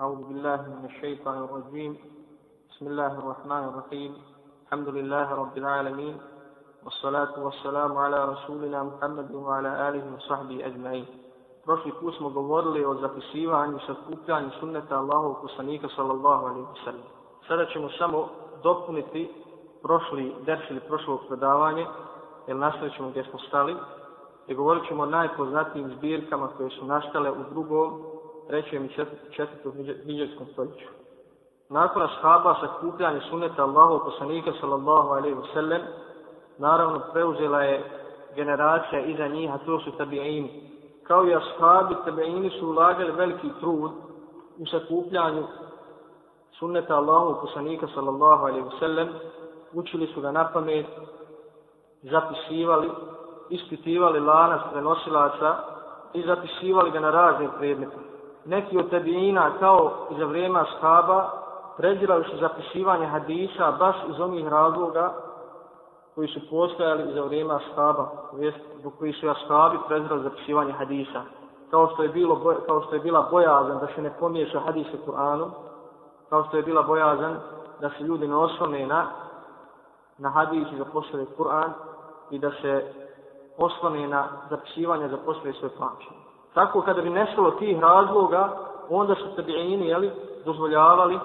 أعوذ بالله من الشيطان الرجيم بسم الله الرحمن الرحيم الحمد لله رب العالمين والصلاة والسلام على رسولنا محمد وعلى آله وصحبه أجمعين Prošli put smo govorili o zapisivanju i sakupljanju sunneta Allahovog poslanika sallallahu alaihi wa sallam. Sada ćemo samo dopuniti prošli ders ili prošlo predavanje, jer nastavit ćemo gdje smo stali, i govorit ćemo o najpoznatijim zbirkama koje su nastale u drugom, trećem i četvrtom hiđarskom stoljeću. Nakon ashaba sakupljanja suneta Allahov poslanika sallallahu alaihi wa sallam, naravno preuzela je generacija iza njih, a to su tabi'ini. Kao i ashabi, tabi'ini su ulagali veliki trud u sakupljanju sunneta Allahu poslanika sallallahu alaihi wa sallam, učili su ga na pamet, zapisivali, ispitivali lanac prenosilaca i zapisivali ga na razne predmete. Neki od tabijina, kao i za vrijeme štaba prezirali zapisivanje hadisa baš iz onih razloga koji su postojali za vrijeme jest zbog koji su ashabi prezirali zapisivanje hadisa. Kao što je, bilo, kao što je bila bojazan da se ne pomiješa hadis u Kur'anu, kao što je bila bojazan da se ljudi ne oslone na, na hadis i zaposluje Kur'an i da se oslone na zapisivanje zaposluje svoje pamćenje. Tako kada bi nestalo tih razloga, onda su tabi'ini, jeli, dozvoljavali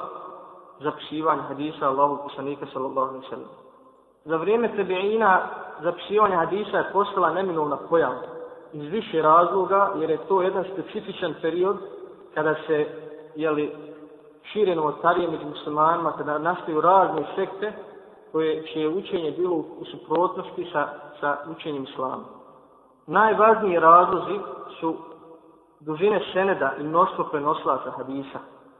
zapisivanje hadisa Allahu poslanika sallallahu alaihi sallam. Za vrijeme tabi'ina zapisivanje hadisa je postala neminovna pojava iz više razloga, jer je to jedan specifičan period kada se, jeli, šire novotarije među muslimanima, kada nastaju razne sekte koje će učenje bilo u suprotnosti sa, sa učenjem islama. Najvažniji razlozi su dužine seneda i mnoštvo prenoslaca hadisa.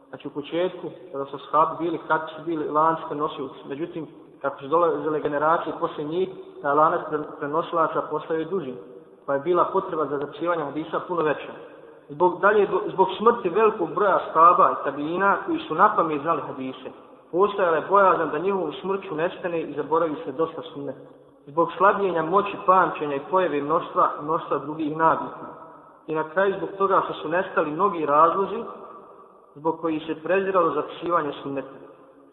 Znači u početku, kada su shabi bili, kad su bili lanci prenosioci. Međutim, kako su dolazile generacije posle njih, ta lanac prenoslaca postaju duži. Pa je bila potreba za zapisivanje hadisa puno veća. Zbog, dalje, zbog smrti velikog broja shaba i tabijina koji su na znali hadise, postojala je bojazan da njihovu smrću nestane i zaboravi se dosta sunne. Zbog slabljenja moći pamćenja i pojave mnoštva, mnoštva drugih nabitna. I na kraju zbog toga što su nestali mnogi razlozi zbog koji se preziralo zapisivanje sunneta.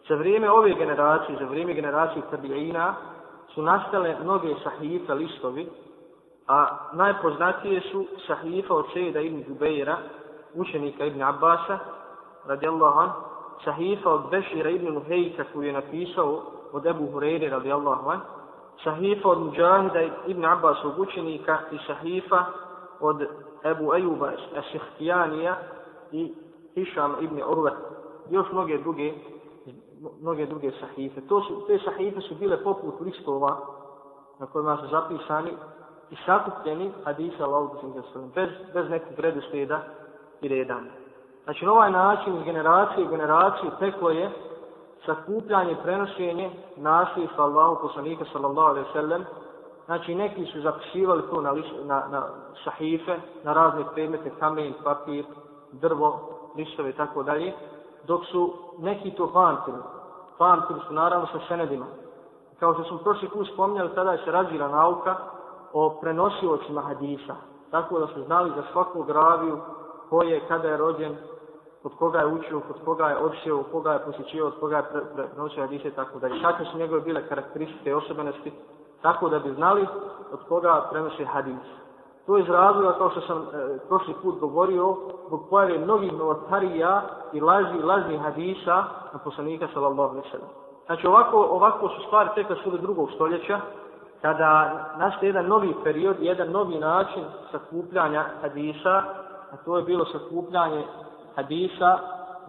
Za vrijeme ove generacije, za vrijeme generacije tabijina, su nastale mnoge sahife listovi, a najpoznatije su sahifa od Sejda ibn Zubeira, učenika ibn Abbasa, radijallahu an, sahifa od Bešira ibn Nuhejka koju je napisao od Ebu Hureyre, radijallahu an, sahifa od Mujahida ibn Abbasovog učenika i sahifa od Ebu Ejuba Esihtijanija i Hišam ibn Urve. Još mnoge druge, mnoge druge sahife. To su, te sahife su bile poput listova na kojima su zapisani i sakupljeni hadisa Allahog bez, bez nekog redoslijeda i redanja. Znači, na ovaj način iz generacije u generaciju teklo je sakupljanje, prenošenje nasljedstva Allahu poslanika sallallahu alaihi sallam. Znači, neki su zapisivali to na, na, na šahife, na razne predmete, kamen, papir, drvo, lišove i tako dalje, dok su neki to pamtili. Pamtili su naravno sa senedima. Kao što smo prošli put spominjali, tada je se razvila nauka o prenosiocima hadisa. Tako da su znali za svakog graviju ko je, kada je rođen, od koga je učio, od koga je odšio, od koga je posjećio, od koga je prenosio hadise, tako da. Kakve su njegove bile karakteristike i osobenosti, tako da bi znali od koga prenoše hadis. To je iz razloga, kao što sam e, prošli put govorio, zbog pojave mnogih novotarija i laži, lažnih hadisa na poslanika sallallahu alaihi sallam. Znači ovako, ovako su stvari tekle sve drugog stoljeća, kada nastaje jedan novi period, jedan novi način sakupljanja hadisa, a to je bilo sakupljanje hadisa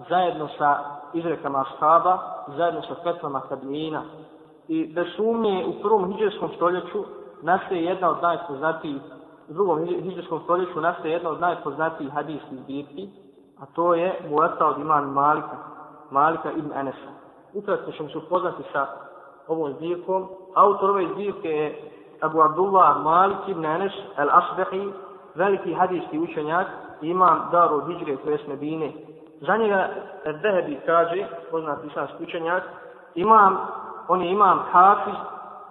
zajedno sa izrekama ashaba, zajedno sa fetvama tabijina. I da sumnje u prvom hijđarskom stoljeću nastaje jedna od najpoznatijih, u drugom hijđarskom stoljeću nastaje jedna od najpoznatijih hadijskih zbirki, a to je Muata od imam Malika, Malika ibn Enesa. Ukratko ćemo se upoznati sa ovom zbirkom. Autor ove zbirke je Abu Abdullah Malik ibn Enes al-Asbehi, veliki hadijski učenjak, imam Daru Hidžre, to jest Medine. Za njega Dehebi kaže, poznat islamski učenjak, imam, on je imam hafiz,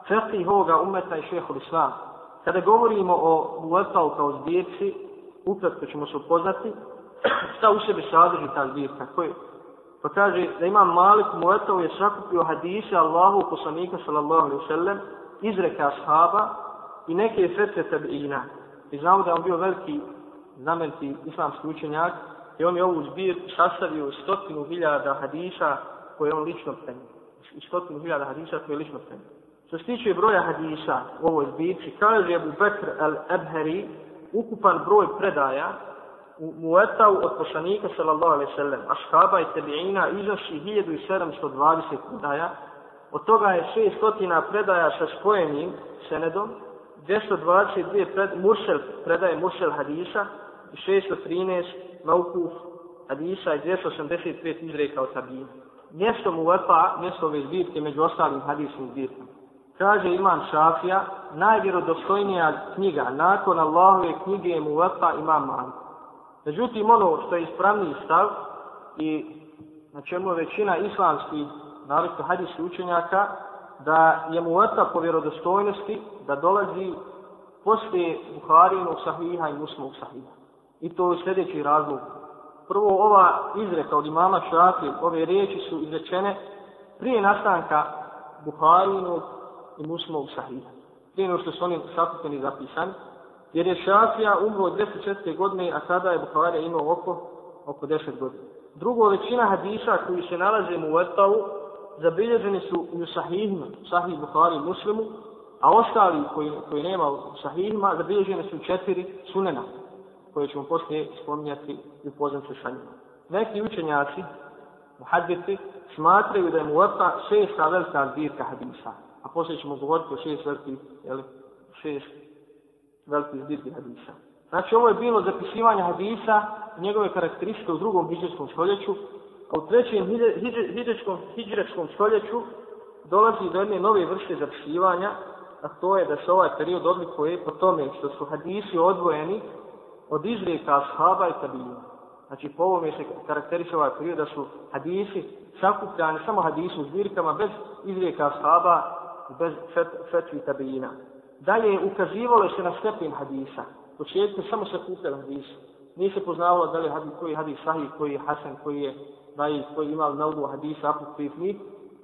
fekih ovoga umeta i šehol islam. Kada govorimo o Muletau kao zbirci, ukratko ćemo se upoznati, šta u sebi sadrži ta zbirka? Koji, pa kaže da imam Malik Muetov je sakupio hadise Allahu poslanika sallallahu alaihi sallam, izreka ashaba i neke fetve tabiina. I znamo da on bio veliki znameniti islamski učenjak i on je ovu zbir sastavio stotinu hiljada hadisa koje on lično prenio i Stotinu hiljada hadisa koje lično prema. Što se tiče broja hadisa u ovoj zbirci, kaže Abu Bekr al-Ebheri, ukupan broj predaja u Muetau od poslanika sallallahu alaihi sallam, ashaba i tebiina iznosi 1720 predaja, od toga je 600 predaja sa spojenim senedom, 222 pred, mursel, predaje mursel hadisa i 613 naukuf hadisa i 285 izreka od tabina. Mjesto Mueta, mjesto ove zbirke među ostalim hadisnim zbirkama. Kaže Imam Šafija, najvjerodostojnija knjiga nakon Allahove knjige je Muwatta Imam Malik. Međutim, ono što je ispravni stav i na čemu je većina islamskih naravno hadijskih učenjaka, da je Muwatta po vjerodostojnosti da dolazi poslije Buharinog sahiha i Muslimog sahiha. I to je sljedeći razlog. Prvo, ova izreka od imama Šafi, ove riječi su izrečene prije nastanka Buharinog i Muslimovog sahiha. Prije nego što su oni sakupeni zapisani. Jer je Šafija umro od 204. godine, a sada je Buharija imao oko, oko 10 godina. Drugo, većina hadisa koji se nalaze u Etavu, zabilježeni su u sahihima, sahih Buhari i muslimu, a ostali koji, koji nema u sahihima, zabilježeni su četiri sunena, koje ćemo poslije spominjati i upoznat se sa njima. Neki učenjaci, muhadbiti, smatraju da je Muwatta šesta velika zbirka hadisa a poslije ćemo govoriti o šest velikih, jel, šest velikih zbirki hadisa. Znači, ovo je bilo zapisivanje hadisa, njegove karakteristike u drugom hijđarskom stoljeću, a u trećem hijđarskom stoljeću dolazi do jedne nove vrste zapisivanja, a to je da se ovaj period odlikuje po tome što su hadisi odvojeni od izrijeka ashaba i tabina. Znači, po ovome se karakteriše ovaj period da su hadisi sakupljani, samo hadisi u zbirkama, bez izrijeka ashaba bez fet, fetvi tabijina. Dalje ukazivalo se na stepen hadisa. U početku samo se kupljali hadisi. Nije se poznavalo da li hadis, koji je hadis sahih, koji je hasan, koji je daj, koji imao naudu hadisa, apokrifni,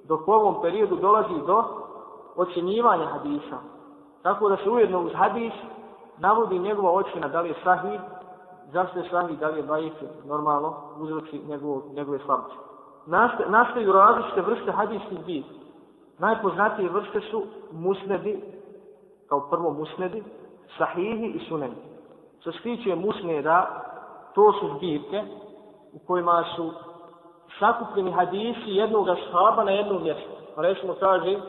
Dok u ovom periodu dolazi do ocjenjivanja hadisa. Tako da se ujedno uz hadis navodi njegova ocjena da li je sahih, zašto je sahih, da li je dajif, normalno, uzroči njegov, njegove slabosti. Nastaju različite vrste hadijskih bit. Najpoznatije vrste su musnedi, kao prvo musnedi, sahihi i suneni. Što se tiče musneda, to su zbirke u kojima su sakupljeni hadisi jednog ashaba na jednom mjestu. Recimo kaže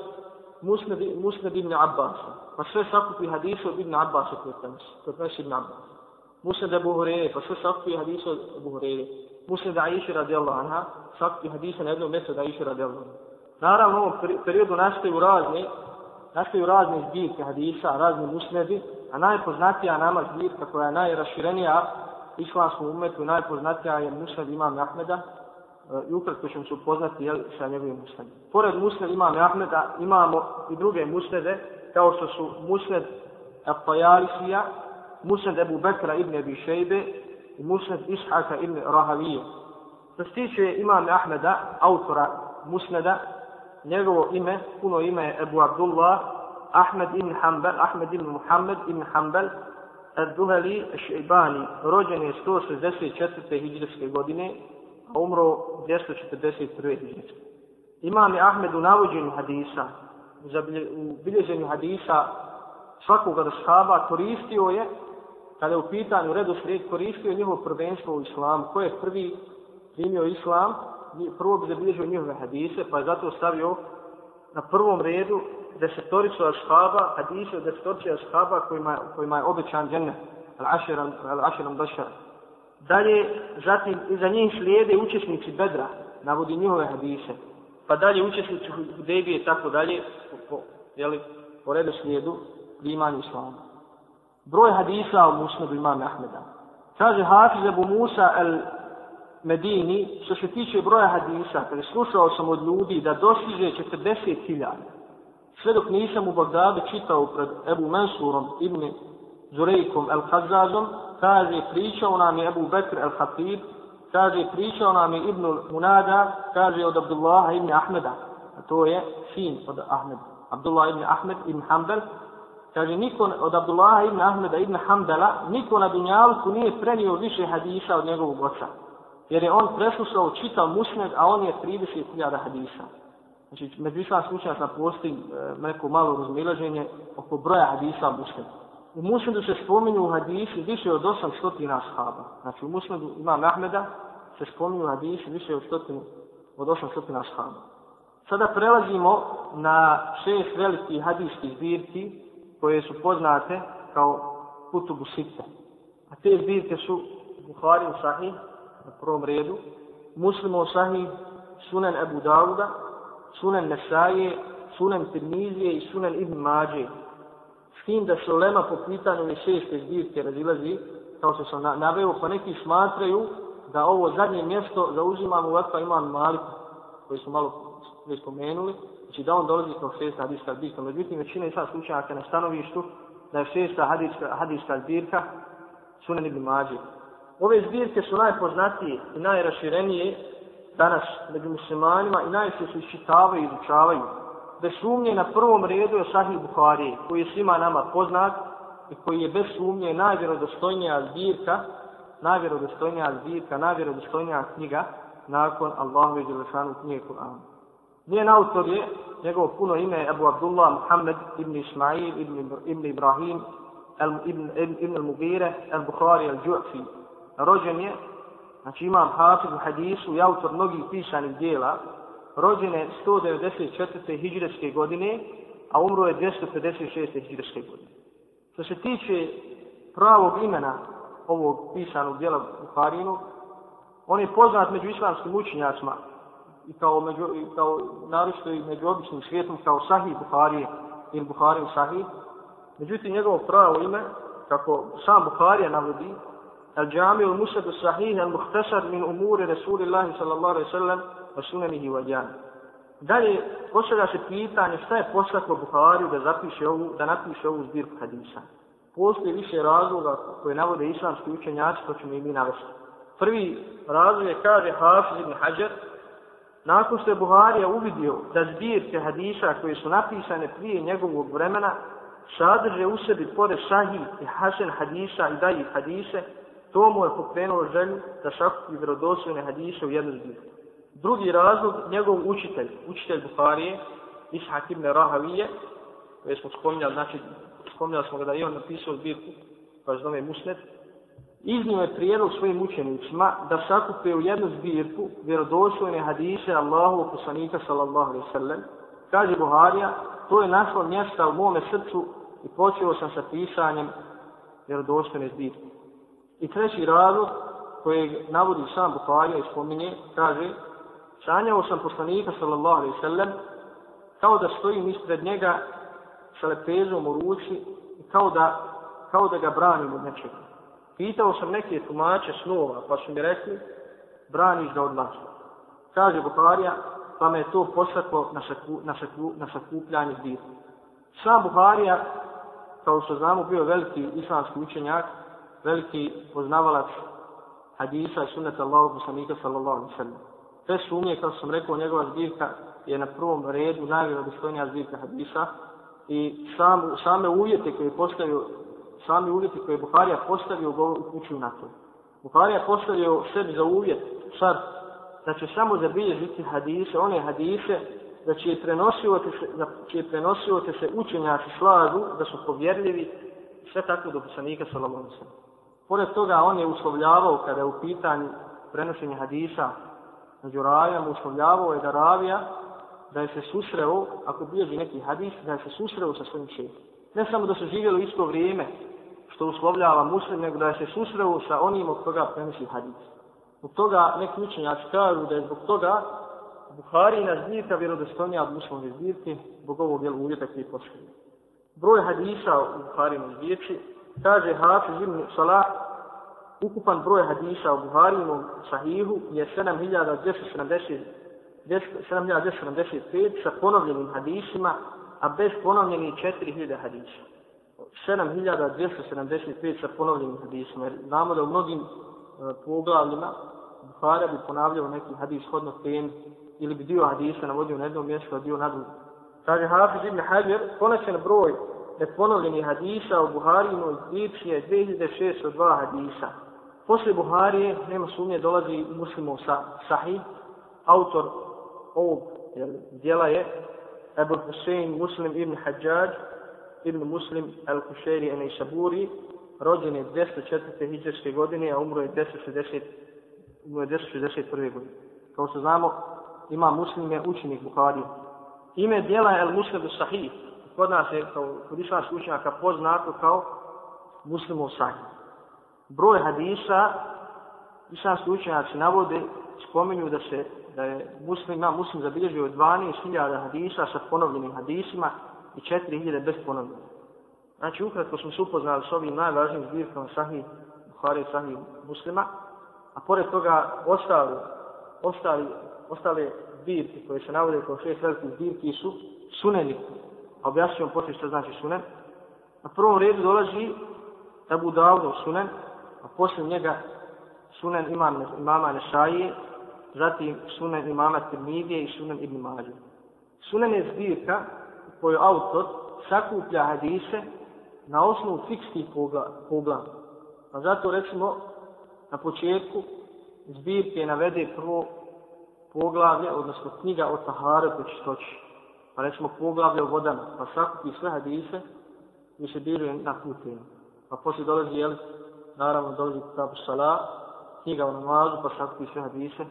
Musnad, Musnad ibn Abbas. Pa sve sakupi hadise od ibn Abbas koji prenosi. Koji prenosi ibn Abbas. Musnad Abu Hurere, pa sve sakupi hadise od Abu Hurere. Musnad Aisha radijallahu anha, sakupi hadise na jednom mjestu od Aisha radijallahu anha. Naravno, u ovom periodu nastaju razne, nastaju razne zbirke hadisa, razne musnedi, a najpoznatija nama zbirka koja je najraširenija islamskom umetu, najpoznatija je musned imam Ahmeda, E, i ukratko ćemo se upoznati jel, sa njegovim musnedom. Pored musned imam Ahmeda imamo i druge musnede, kao što su musned Al-Tajarisija, musned Ebu Bekra ibn Ebi Šejbe i musned Ishaka ibn Rahavije. Što se tiče imam Ahmeda, autora musneda, njegovo ime, puno ime je Ebu Abdullah, Ahmed ibn Hanbal, Ahmed ibn Muhammed ibn Hanbal, Ad-Duhali Šeibani, rođen je 164. hijđarske godine, a umro 241. hijđarske. Imam je Ahmed u navođenju hadisa, u bilježenju hadisa svakog da koristio je, kada je u pitanju redu sred, koristio je njihovo prvenstvo u islamu. Ko je prvi primio islam, prvo bi zabilježio njihove hadise, pa je zato stavio na prvom redu desetoricu ashaba, hadise od desetorice ashaba kojima, kojima je obećan džennet, al-aširam bašar. Dalje, zatim, iza njih slijede učesnici bedra, navodi njihove hadise. Pa dalje, učesnici Hudebije i tako dalje, po, po, jeli, po redu slijedu, primanju islama. Broj hadisa u musnadu imam Ahmeda. Kaže Hafiz Abu Musa al Medini, što se tiče broja hadisa, kada slušao sam od ljudi da dostiže 40.000, sve dok nisam u Bagdadu čitao pred Ebu Mensurom ibn Zurejkom el Hazazom, kaže, pričao nam je Abu Bekr al-Hatib, kaže, pričao nam je Ibn Munada, kaže, od Abdullaha ibn Ahmeda, a to je sin od Ahmeda, Abdullah ibn Ahmed ibn Hanbel, kaže, niko od Abdullaha ibn Ahmeda ibn Hanbela, niko na Dunjalku nije prenio više hadisa od njegovog oca, jer je on preslušao čitav musned, a on je 30.000 hadisa. Znači, među islamskim učenjacima postoji e, neko malo razmilaženje oko broja hadisa musneda. U musnedu se spominju u hadisi više od 800 ashaba. Znači u musnedu ima Ahmeda se spominju u hadisi više od, stotinu, od 800 ashaba. Sada prelazimo na šest velikih hadijskih zbirki koje su poznate kao Kutubu Sitte. A te zbirke su Buhari u Sahih na prvom redu, Muslim u Sahih, Sunan Abu Dawuda, Sunan Nesaje, Sunan Tirmizije i Sunan Ibn Mađe tim da se ulema po pitanju ove šeste zbirke razilazi, kao što sam naveo, pa neki smatraju da ovo zadnje mjesto zauzimamo ovakva imam Malik, koji su malo već spomenuli, znači da on dolazi kao šesta hadijska zbirka. Međutim, većina i sad slučajaka na stanovištu da je šesta hadijska, hadijska zbirka Sunan ibn Mađi. Ove zbirke su najpoznatije i najraširenije danas među muslimanima i najviše se iščitavaju i izučavaju bez sumnje na prvom redu je Sahih Bukhari, koji je svima nama poznat i koji je bez sumnje najvjerodostojnija zbirka, najvjerodostojnija zbirka, najvjerodostojnija knjiga nakon Allahu i Đelešanu knjige Kur'ana. Njen autor je, njegovo puno ime Abu Abdullah Muhammed ibn Ismail ibn, ibn Ibrahim al, ibn, ibn, ibn al-Mugire al-Bukhari al-Ju'fi. Rođen je, znači imam hafiz u hadisu i autor mnogih pisanih dijela, rođene 194. hijđreske godine, a umro je 256. hijđreske godine. Što se tiče pravog imena ovog pisanog dijela Buharinu, on je poznat među islamskim učenjacima i kao, među, i kao naročito i među običnim svijetom kao Sahih Buharije ili Buharin Sahih. Međutim, njegovo pravo ime, kako sam Buharija navodi, Al-đami ul-musadu Sahih al-Muhtasar min umuri Rasulillahi sallallahu alaihi sallam sunanihi wa jani. Dalje, postavlja se pitanje šta je poslatno Buhariju da zapiše ovu, da napiše ovu zbirku hadisa. Postoji više razloga koje navode islamski učenjaci, to ćemo i mi navesti. Prvi razlog je, kaže Hafiz ibn Hajar, nakon što je Buharija uvidio da zbirke hadisa koje su napisane prije njegovog vremena sadrže u sebi pored sahih i hasen hadisa i dajih hadise, to mu je pokrenulo želju da šakupi vjerodostojne hadise u jednu zbirku. Drugi razlog, njegov učitelj, učitelj Buharije, Ishak ibn Rahavije, koje smo spominjali, znači, spominjali smo ga da je on napisao zbirku, koja se zove Musnet, iznio je prijedlog svojim učenicima da sakupe u jednu zbirku vjerodostojne hadise Allahu poslanika sallallahu alaihi sallam. Kaže Buharija, to je našlo mjesta u mome srcu i počeo sam sa pisanjem vjerodostojne zbirke. I treći razlog, koji navodi sam Buharija i spominje, kaže, sanjao sam poslanika sallallahu alaihi sallam kao da stojim ispred njega sa lepezom u ruci i kao da, kao da ga branim od nečega. Pitao sam neke tumače snova pa su mi rekli braniš ga od nas. Kaže Buharija pa me je to posvetlo na, saku, na, saku, na sakupljanje dira. Sam Buharija kao što znamo bio veliki islamski učenjak veliki poznavalac hadisa i sunneta Allahu poslanika sallallahu alaihi sallam sve sumnje, kao sam rekao, njegova zbirka je na prvom redu najvjerodostojnija zbirka hadisa i sam, same uvjete koje postavio, sami uvjeti koje je Buharija postavio upućuju na to. Buharija postavio sebi za uvjet, sad, da će samo zabilježiti hadise, one hadise, da će prenosivati se, da će prenosivati se učenjaci slažu, da su povjerljivi, sve tako do poslanika sallallahu Pored toga, on je uslovljavao kada je u pitanju prenošenje hadisa među ravijama uslovljavao je da ravija da je se susreo, ako bilježi neki hadis, da je se susreo sa svojim šehom. Ne samo da su živjeli isto vrijeme što uslovljava muslim, nego da je se susreo sa onim od koga prenosi hadis. Zbog toga neki učenjaci kažu da je zbog toga Buharina zbirka vjerodostojnija od muslimove zbirke zbog ovog jel, uvjeta koji je Broj hadisa u Buharinu zbirci kaže Hafiz ibn Salah ukupan broj hadisa u Buharinom sahihu je 7275 sa ponovljenim hadisima, a bez ponovljenih 4000 hadisa. 7275 sa ponovljenim hadisima. Jer znamo da u mnogim e, poglavljima Buhara bi ponavljao neki hadis hodno tem ili bi dio hadisa navodio na jednom mjestu, a dio na drugom. Kaže Hafiz ibn Hajar, konačan broj neponovljenih hadisa u Buharinoj zbirci je 2602 hadisa. Posle Buharije, nema sumnje, dolazi muslimov sa, sahih. Autor ovog jel, dijela je Ebu Hussein Muslim ibn Hajjaj ibn Muslim al-Kusheri ene Saburi, rođen je 204. hijđarske godine, a umro je 1060, umro je 1061. godine. Kao što znamo, ima muslim je učenik Buharije. Ime dijela je al-Muslim sahih. Kod nas je, kao kod islamskih učenjaka, poznato kao muslimov sahih. Broj hadisa, islamski učenjaci navode, spominju da se da je muslim, ima muslim zabilježio 12.000 hadisa sa ponovljenim hadisima i 4.000 bez ponovljenih. Znači, ukratko smo se upoznali s ovim najvažnijim zbirkama sahih Buhari i sahih muslima, a pored toga ostali, ostali, ostale zbirke koje se navode kao šest velikih zbirki su suneni. A objasnit poslije što znači sunen. Na prvom redu dolazi Abu Dawud sunen, a poslije njega sunen imam, imama Nesajije, zatim sunen imama Tirmidije i sunen Ibn Mađe. Sunen je zbirka koju autor sakuplja hadise na osnovu fikskih poglava. Pa zato recimo na početku zbirke navede prvo poglavlje, odnosno knjiga o Tahare po čistoći. Pa recimo poglavlje o vodama, pa sakupi sve hadise i se biruje na tu temu. Pa poslije dolazi, jel, naravno dolazi Kitabu Salah, knjiga o namazu, pa sakupi sve hadise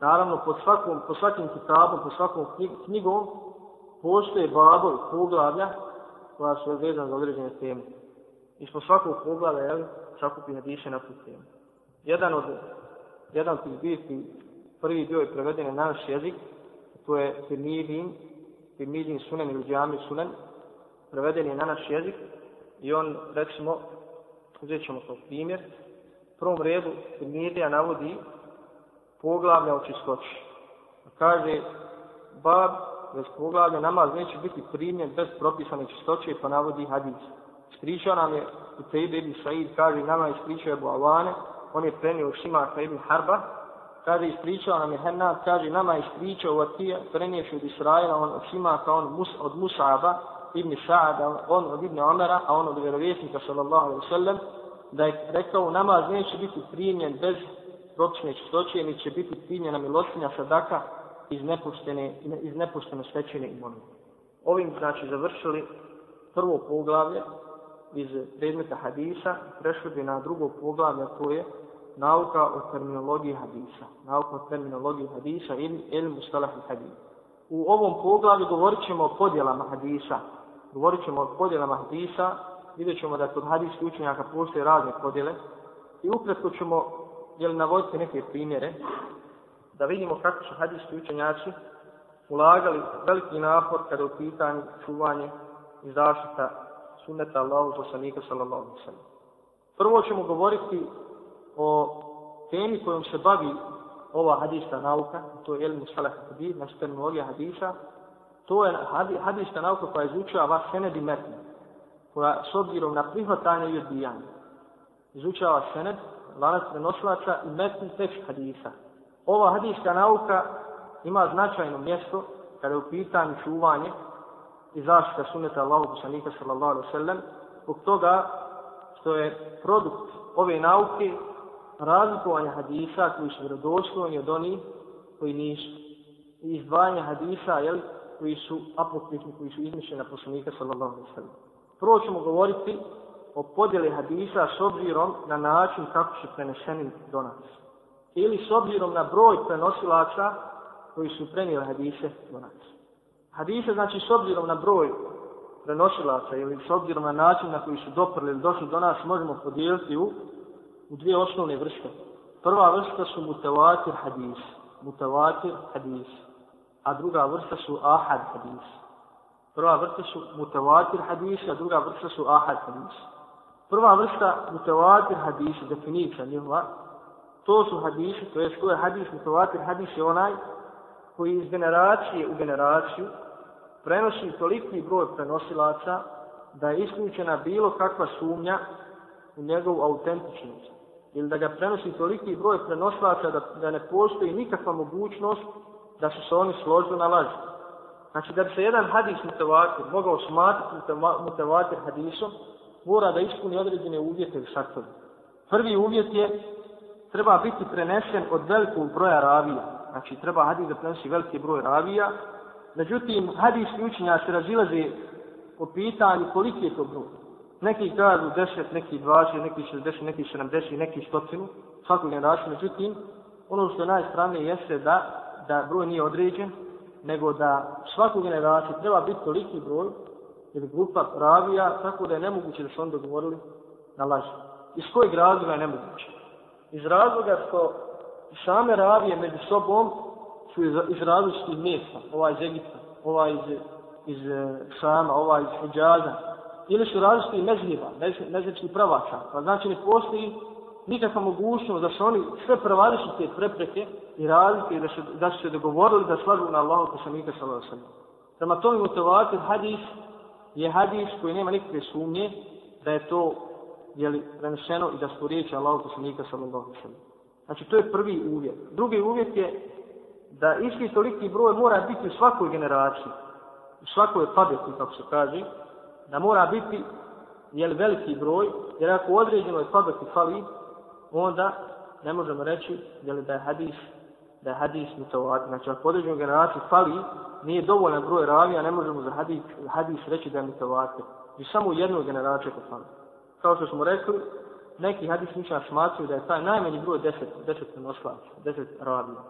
Naravno, po, svakom, po svakim kitabom, po svakom knjigom, postoje babovi, poglavlja, koja su vezana za određene teme. I smo svakog poglavlja, jel, sakupi hadise na tu temu. Jedan od, jedan od tih prvi dio je preveden na naš jezik, to je Tirmidin, Tirmidin sunen ili Džami sunen, preveden je na naš jezik i on, recimo, uzet ćemo to primjer, u prvom redu Tirmidija navodi poglavlja o čistoći. Kaže, bab, bez poglavlja namaz neće biti primjen bez propisane čistoće, pa navodi hadis. Ispričao nam je u Tejbe ibn Said, kaže, nama je ispričao Ebu on je prenio Šimaka ibn Harba, kaže, ispričao nam je Hennad, kaže, nama je ispričao Vatija, preniješ od Israela, on od Šimaka, pa on mus, od Musaba, ibn Sa'ada, on od ibn Omera, a on od vjerovjesnika, sallallahu alaihi sallam, da je rekao, namaz neće biti primjen bez propisne čistoće, ni će biti primjena milostinja sadaka iz nepuštene, iz nepuštene stečene imovine. Ovim znači završili prvo poglavlje iz predmeta hadisa, prešli bi na drugo poglavlje, to je nauka o terminologiji hadisa. Nauka o terminologiji hadisa ili ilmu mustalahi hadisa. U ovom poglavlju govorit ćemo o podjelama hadisa. Govorit ćemo o podjelama hadisa. Vidjet ćemo da kod hadijskih učenjaka postoje razne podjele. I ukratko ćemo jel navoditi neke primjere, da vidimo kako su hadijski učenjaci ulagali veliki napor kada u pitanju čuvanje i zaštita sunneta Allahu poslanika sallallahu alaihi sallam. Prvo ćemo govoriti o temi kojom se bavi ova hadijska nauka, to je ilmu salah hadis, znači terminologija hadisa, to je hadijska nauka koja izučava sened i metn, koja s obzirom na prihvatanje i odbijanje, izučava sened, lanac prenoslaca i metni tekst hadisa. Ova hadijska nauka ima značajno mjesto kada je u pitanju čuvanje i zaštita suneta Allahu poslanika sallallahu alaihi sallam zbog toga što je produkt ove nauke razlikovanje hadisa koji su vjerodostojni od onih koji nisu i izdvajanje hadisa jel, koji su apokrifni, koji su izmišljeni na poslanika sallallahu alaihi sallam. Prvo ćemo govoriti o podjeli hadisa s obzirom na način kako su preneseni do nas. Ili s obzirom na broj prenosilaca koji su prenijeli hadise do nas. Hadise znači s obzirom na broj prenosilaca ili s obzirom na način na koji su doprli ili došli do nas možemo podijeliti u, u dvije osnovne vrste. Prva vrsta su mutawatir hadis. Mutawatir hadis. A druga vrsta su ahad hadis. Prva vrsta su mutawatir hadis, a druga vrsta su ahad hadis. Prva vrsta mutawatir hadis, definicija njihova, to su hadisi, to je što je hadis, mutawatir hadis je onaj koji iz generacije u generaciju prenosi toliki broj prenosilaca da je isključena bilo kakva sumnja u njegovu autentičnost. Ili da ga prenosi toliki broj prenoslaca da, da ne postoji nikakva mogućnost da su se oni složili na laži. Znači da bi se jedan hadis mutevatir mogao smatrati mutevatir hadisom, mora da ispuni određene uvjete u šartovi. Prvi uvjet je treba biti prenesen od velikog broja ravija. Znači treba hadis da prenesi veliki broj ravija. Međutim, hadijski učenja se razilaze po pitanju koliki je to broj. Neki kažu 10, neki 20, neki 60, neki 70, neki 100, svakog generacija. Međutim, ono što je najstranije jeste da, da broj nije određen, nego da svaku generaciju treba biti toliki broj ili grupa ravija, tako da je nemoguće da su on dogovorili na laži. Iz kojeg razloga je nemoguće? Iz razloga što same ravije među sobom su iz, iz različitih mjesta, ovaj iz Egipta, ovaj iz, iz eh, Sama, ova ovaj iz Hidžaza, ili su različitih mezhljeva, mezhljivskih pravaca, pa znači ne postoji nikakva mogućnost da su oni sve te prepreke i razlike da, se, da su se dogovorili da slažu na Allahu poslanika sallallahu alejhi ve sellem. Prema tome motivator hadis je hadis koji nema nikakve sumnje da je to je li preneseno i da su riječi Allahu poslanika sallallahu alejhi ve sellem. Znači to je prvi uvjet. Drugi uvjet je da isti toliki broj mora biti u svakoj generaciji, u svakoj pabeti, kako se kaže, da mora biti jel, veliki broj, jer ako u određenoj pabeti fali, onda ne možemo reći jel, da je hadis da je hadis mutawatir. Znači, ako određenoj generaciji fali, nije dovoljan broj ravija, ne možemo za hadis, hadis reći da je mutawatir. Vi znači, samo u jednoj generaciji ako fali. Kao što smo rekli, neki hadis ništa smatruju da je taj najmanji broj deset, deset noslaca, deset ravija.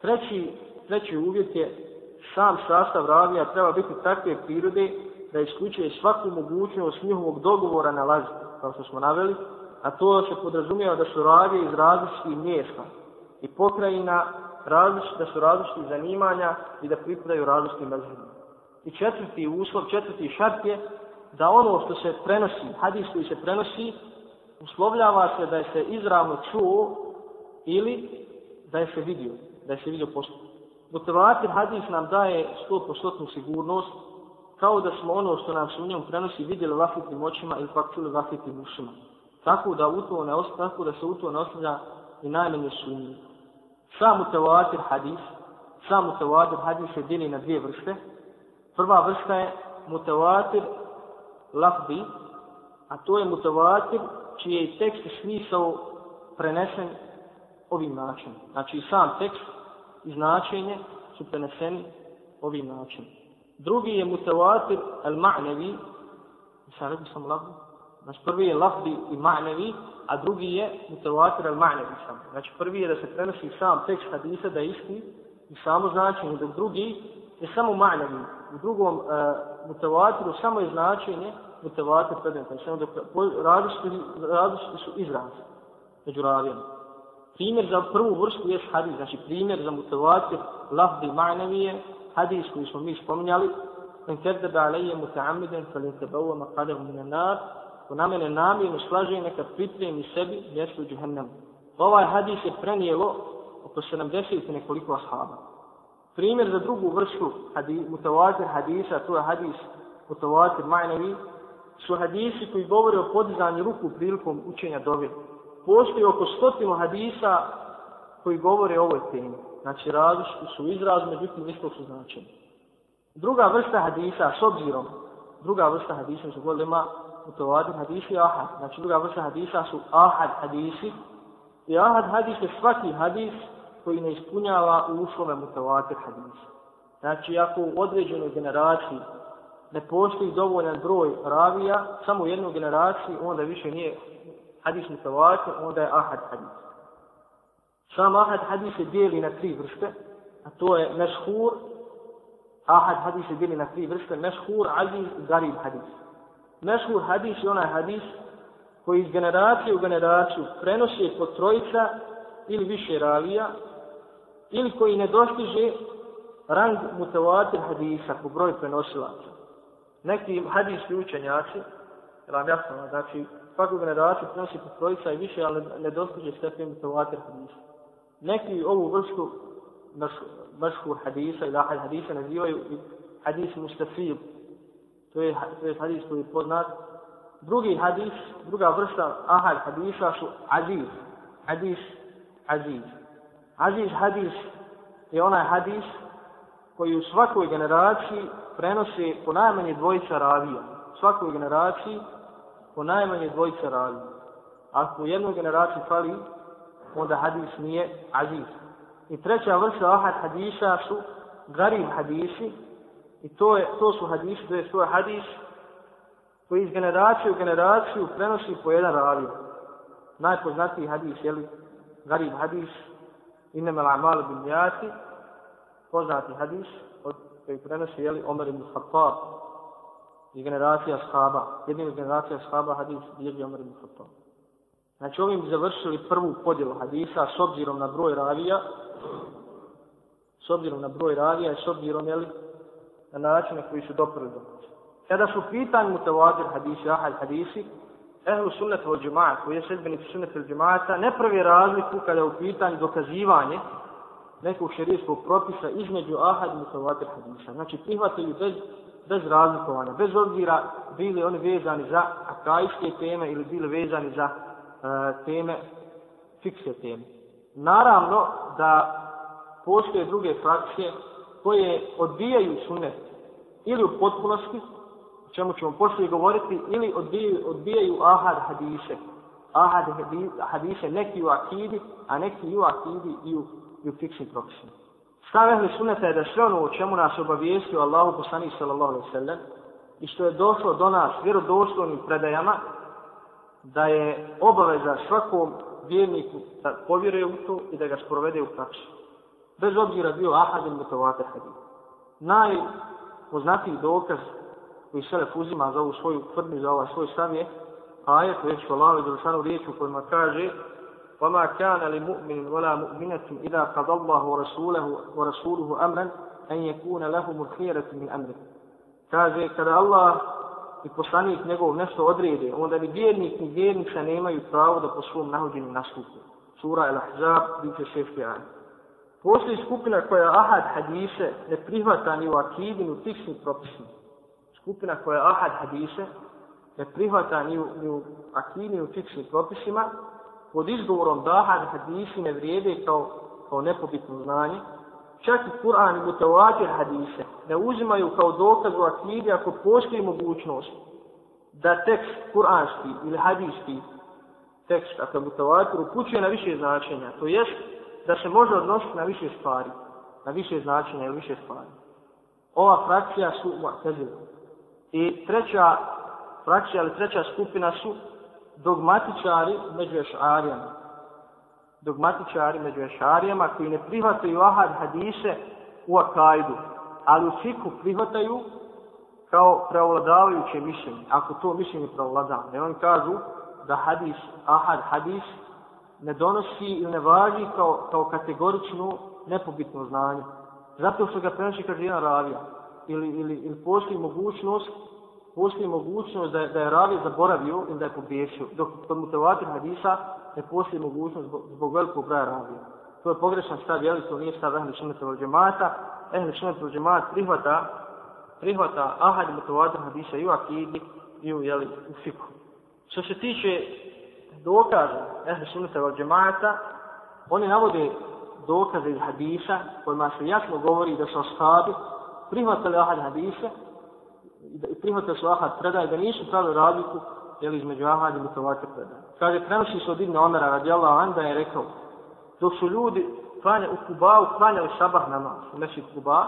Treći, treći uvjet je sam sastav ravija treba biti takve prirode da isključuje svaku mogućnost njihovog dogovora na laži, kao što smo naveli, a to se podrazumijeva da su radije iz različitih mjesta i pokrajina različit, da su različitih zanimanja i da pripadaju različitim mezhebima. I četvrti uslov, četvrti šart je da ono što se prenosi, hadis koji se prenosi, uslovljava se da je se izravno čuo ili da je se vidio, da je se vidio postup. Motivator hadis nam daje 100% sigurnost, kao da smo ono što nam se u njemu prenosi vidjeli vlastitim očima ili pak čuli vlastitim ušima. Tako da, u to ne tako da se u to ne ostavlja i najmanje sumnje. Sam mutavatir hadis, sam mutavatir hadis se dijeli na dvije vrste. Prva vrsta je mutawatir lafbi, a to je mutawatir čiji je tekst i smisao prenesen ovim načinom. Znači sam tekst i značenje su preneseni ovim načinom. Drugi je mutawatir al-ma'nevi, sam rekao sam lafbi, znači prvi je lafzi i ma'nevi, a drugi je mutawatir al-ma'nevi sam. Znači prvi je da se prenosi sam tekst hadisa da je isti i samo značenje, dok drugi je samo ma'nevi. U drugom e, mutawatiru samo je značenje mutawatir predmeta. Znači dok različiti, različiti su izrazi među ravijama. Primjer za prvu vrstu je hadis, znači primjer za mutawatir lafzi ma'nevi je hadis koji smo mi spominjali, en kerdebe alaije muta'amiden, falin tebaua maqadahu minan nar, ko na mene namjerno slaže neka pripremi sebi mjesto u džuhennemu. Ovaj hadis je prenijelo oko 70 nekoliko ashaba. Primjer za drugu vrstu hadis, mutavatir hadisa, to je hadis mutavatir ma'navi, su hadisi koji govore o podizanju ruku prilikom učenja dove. Postoji oko stotinu hadisa koji govore o ovoj temi. Znači različiti su izraz, međutim isto su značenja. Druga vrsta hadisa, s obzirom, druga vrsta hadisa su govorili ima hadisi i ahad. Znači druga vrsta hadisa su ahad hadisi. I ahad hadis je svaki hadis koji ne ispunjava uslove mutavatir hadisa. Znači ako u određenoj generaciji ne postoji dovoljan broj ravija, samo u jednoj generaciji, onda više nije hadis mutavatir, onda je ahad hadis. Sam ahad hadis se dijeli na tri vrste, a to je meshur, ahad hadis se dijeli na tri vrste, meshur, aziz i garib hadis. Mešhur hadis je onaj hadis koji iz generacije u generaciju prenosi kod trojica ili više ravija, ili koji ne dostiže rang mutavatir hadisa po broju prenosilaca. Neki hadijski učenjaci, vam jasno, znači svaku generaciju prenosi kod trojica i više, ali ne dostiže stepen mutavatir hadisa. Neki ovu vrstu mešhur hadisa ili ahad hadisa nazivaju hadis mustafir, To je, to je hadis koji je poznat. Drugi hadis, druga vrsta ahad hadisa su aziz. Hadis, aziz. Aziz hadis je onaj hadis koji u svakoj generaciji prenosi po najmanje dvojica ravija. U svakoj generaciji po najmanje dvojica ravija. Ako u jednoj generaciji fali, onda hadis nije aziz. I treća vrsta ahad hadisa su garib hadisi. I to, je, to su hadisi, to je svoj hadis koji iz generacije u generaciju prenosi po jedan ravi. Najpoznatiji hadis, jeli, garib hadis, inema l'amalu bin jati, poznati hadis, od koji prenosi, jeli, Omer ibn Khattab, i generacija shaba, jedina generacija shaba hadis bilježi Omer ibn Khattab. Znači ovim bi završili prvu podjelu hadisa s obzirom na broj ravija, s obzirom na broj ravija i s obzirom jeli, na načine koji su doprli do Kada su pitanje mutavadir hadisi, ahal hadisi, ehlu sunnet od džemata, koji je sedbenici sunnet od džemata, ne pravi razliku kada je u pitanju dokazivanje nekog šerijskog propisa između ahad i mutavadir hadisa. Znači prihvatili bez, bez razlikovanja, bez obzira bili oni vezani za akajske teme ili bili vezani za uh, teme, fikse teme. Naravno da postoje druge frakcije koje odbijaju sunnet ili u potpunosti, o čemu ćemo poslije govoriti, ili odbijaju, odbijaju ahad hadise. Ahad hadise neki u akidi, a neki i u akidi i u, i u fiksnim propisima. Stav ehli suneta je da sve ono o čemu nas obavijestio Allahu poslanih sallallahu alaihi sallam i što je došlo do nas vjerodostojnim predajama, da je obaveza svakom vjerniku da povjeruje u to i da ga sprovede u praksi Bez obzira bio ahad ili mutovate hadith. Najpoznatiji dokaz koji Selef uzima za ovu svoju tvrdnju, za ovaj svoj stav je ajet, već u Allahovi Đelšanu riječu kojima kaže وَمَا كَانَ لِمُؤْمِنٍ وَلَا مُؤْمِنَةٍ إِذَا قَدَ اللَّهُ وَرَسُولُهُ وَرَسُولُهُ أَمْرًا أَنْ يَكُونَ لَهُمُ الْخِيرَةُ مِنْ أَمْرِ Kaže, kada Allah i poslanik njegov nešto odrede, onda ni vjernik ni vjernica nemaju pravo da po svom nahođenju nastupu. Sura El-Ahzab, biće šešti ajde. Postoji skupina koja ahad hadise ne prihvata ni u akidi, ni u fiksnim propisima. Skupina koja ahad hadise ne prihvata ni u, ni u akidi, ni u fiksnim propisima, pod izgovorom da ahad hadisi ne vrijede kao, kao nepobitno znanje, čak i Kur'an i mutavatir hadise ne uzimaju kao dokaz u akidi ako postoji mogućnost da tekst kur'anski ili hadijski tekst, ako je mutavatir, upućuje na više značenja. To jest da se može odnositi na više stvari, na više značenja ili više stvari. Ova frakcija su mu'tazila. I treća frakcija ili treća skupina su dogmatičari među ešarijama. Dogmatičari među ešarijama koji ne prihvataju ahad hadise u akajdu, ali u fiku prihvataju kao preovladavajuće mišljenje, ako to mišljenje preovladava. Ne oni kažu da hadis, ahad hadis ne donosi ili ne važi kao, kao kategorično nepobitno znanje. Zato što ga prenosi kaže jedan ravija. Ili, ili, ili postoji mogućnost postoji mogućnost da je, da je ravija zaboravio ili da je pobješio. Dok kod mutavatir hadisa ne postoji mogućnost zbog, zbog velikog broja ravija. To je pogrešan stav, jeli to nije stav ehli šunata od džemata. Ehli šunata od džemata prihvata, prihvata ahad mutavatir hadisa i u akidi i u, jeli, u fiku. Što se tiče dokaze ehli sunnata od džemata, oni navode dokaze iz hadisa kojima se jasno govori da su ashabi prihvatali ahad hadise i prihvatali su ahad predaj da nisu pravili razliku jel, između ahad i mutovate predaj. Kaže, prenosi se od Ibn Omera radijallahu an da je rekao dok su ljudi klanja, u Kubau klanjali sabah namaz u mešid Kuba,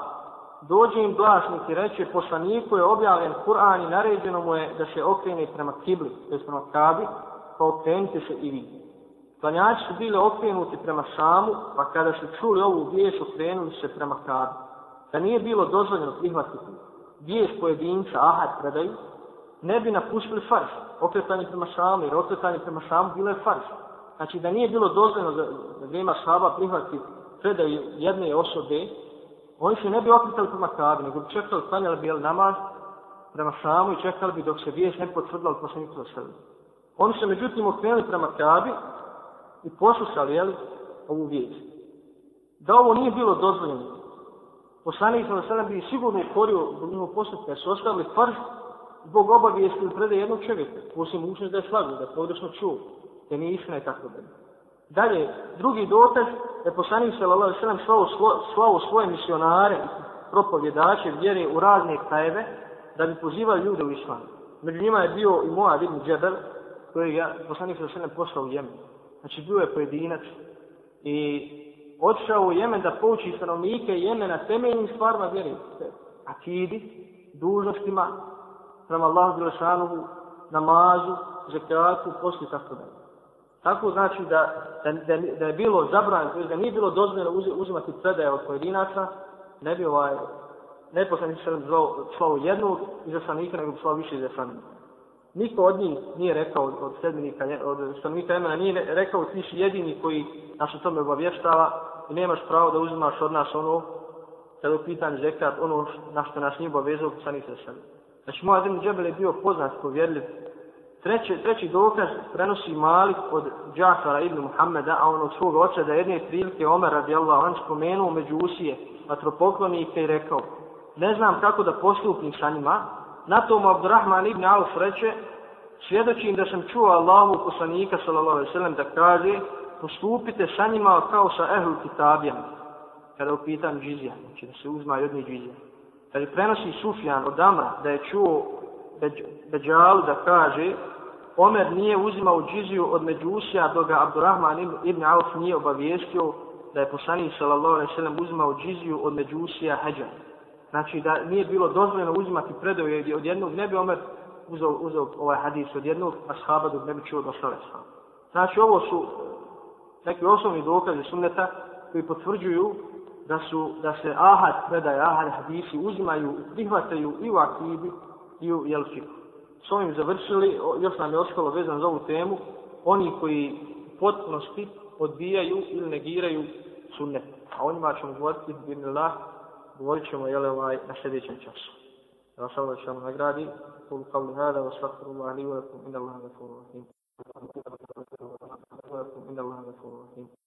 dođe im glasnik i reče poslaniku je objavljen Kur'an i naređeno mu je da se okrene prema kibli, to je prema kabi, pa okrenite se i vi. Klanjači su bili okrenuti prema Šamu, pa kada su čuli ovu vijest, okrenuli se prema Kabi. Da nije bilo dozvoljeno prihvatiti vijest pojedinca, ahad predaju, ne bi napustili Farš, okretanje prema Šamu, jer okretanje prema Šamu bilo je fars. Znači da nije bilo dozvoljeno za, za vrijeme Šaba prihvatiti predaju jedne osobe, oni se ne bi okretali prema Kabi, nego bi čekali, klanjali bi namaz prema Šamu i čekali bi dok se vijest ne potvrdila od poslanika Srbije. Oni se međutim okrenuli prema Kabi i poslušali jeli, ovu vijest. Da ovo nije bilo dozvoljeno, poslanik sam sada bi sigurno ukorio u njemu postupka, su ostavili farz zbog obavijesti ili predaje jednog čovjeka, poslije mogućnost da je slagu, da je pogrešno čuo, da nije istina i tako dalje. Dalje, drugi dokaz je poslanik sallallahu alejhi ve slavo, slao, slao svoje misionare, propovjedače vjere u razne krajeve da bi pozivali ljude u islam. Među njima je bio i Moab ibn Džebel, koji je poslanik sa alejhi poslao u Jemen. Znači bio je pojedinac i odšao u Jemen da pouči stanovnike Jemena temeljnim stvarima vjeri. akidi, dužnostima, prema Allahu Đelešanovu, namazu, zekatu, posli tako dalje. Tako znači da, da, da, da je bilo zabranjeno, da nije bilo dozvoljeno uzimati predaje od pojedinaca, ne bi ovaj, ne poslani se zvao slovo jednog izaslanika, nego bi slao više izaslanika. Niko od njih nije rekao od sedmenika, od stanovnika Jemena, nije rekao ti si jedini koji naš o tome obavještava i nemaš pravo da uzimaš od nas ono, kada u pitanju zekat, ono na što nas nije obavezao, sa nisam sam. Znači, moja zemlja Džebel je bio poznat, povjerljiv. Treći, treći dokaz prenosi Malik od Džafara ibn Muhammeda, a on od svoga oca da jedne prilike Omer radijallahu an spomenuo među usije vatropoklonike i rekao, ne znam kako da postupim sa njima, na tom Abdurrahman ibn Auf reče, svjedočim da sam čuo Allahu poslanika sallallahu alaihi sallam da kaže, postupite sa njima kao sa ehlu kitabijama, kada upitam džizija, znači da se uzma jedni džizija. Kada prenosi Sufjan od Amra da je čuo Beđalu da kaže, Omer nije uzimao džiziju od Međusija dok ga Abdurrahman ibn Auf nije obavijestio da je poslanik sallallahu alaihi sallam uzimao džiziju od Međusija Hađa. Znači da nije bilo dozvoljeno uzimati predove od jednog, ne bi Omer uzao, uzao ovaj hadis od jednog ashaba dok ne bi čuo od ostale ashaba. Znači ovo su neki osnovni dokaze sunneta koji potvrđuju da su da se ahad predaje ahad hadisi uzimaju prihvataju i u akibi i u jelfiku. S ovim završili, još nam je ostalo vezan za ovu temu, oni koji potpunosti odbijaju ili negiraju sunnet. A o njima ćemo govoriti, binillah, govorit ćemo jel, ovaj, na sljedećem času. Ja vas Allah ćemo nagradi, kulu kavli hada, wa stakfiru li wa lakum, inna Allah gafuru rahim. Wa lakum, inna Allah gafuru rahim.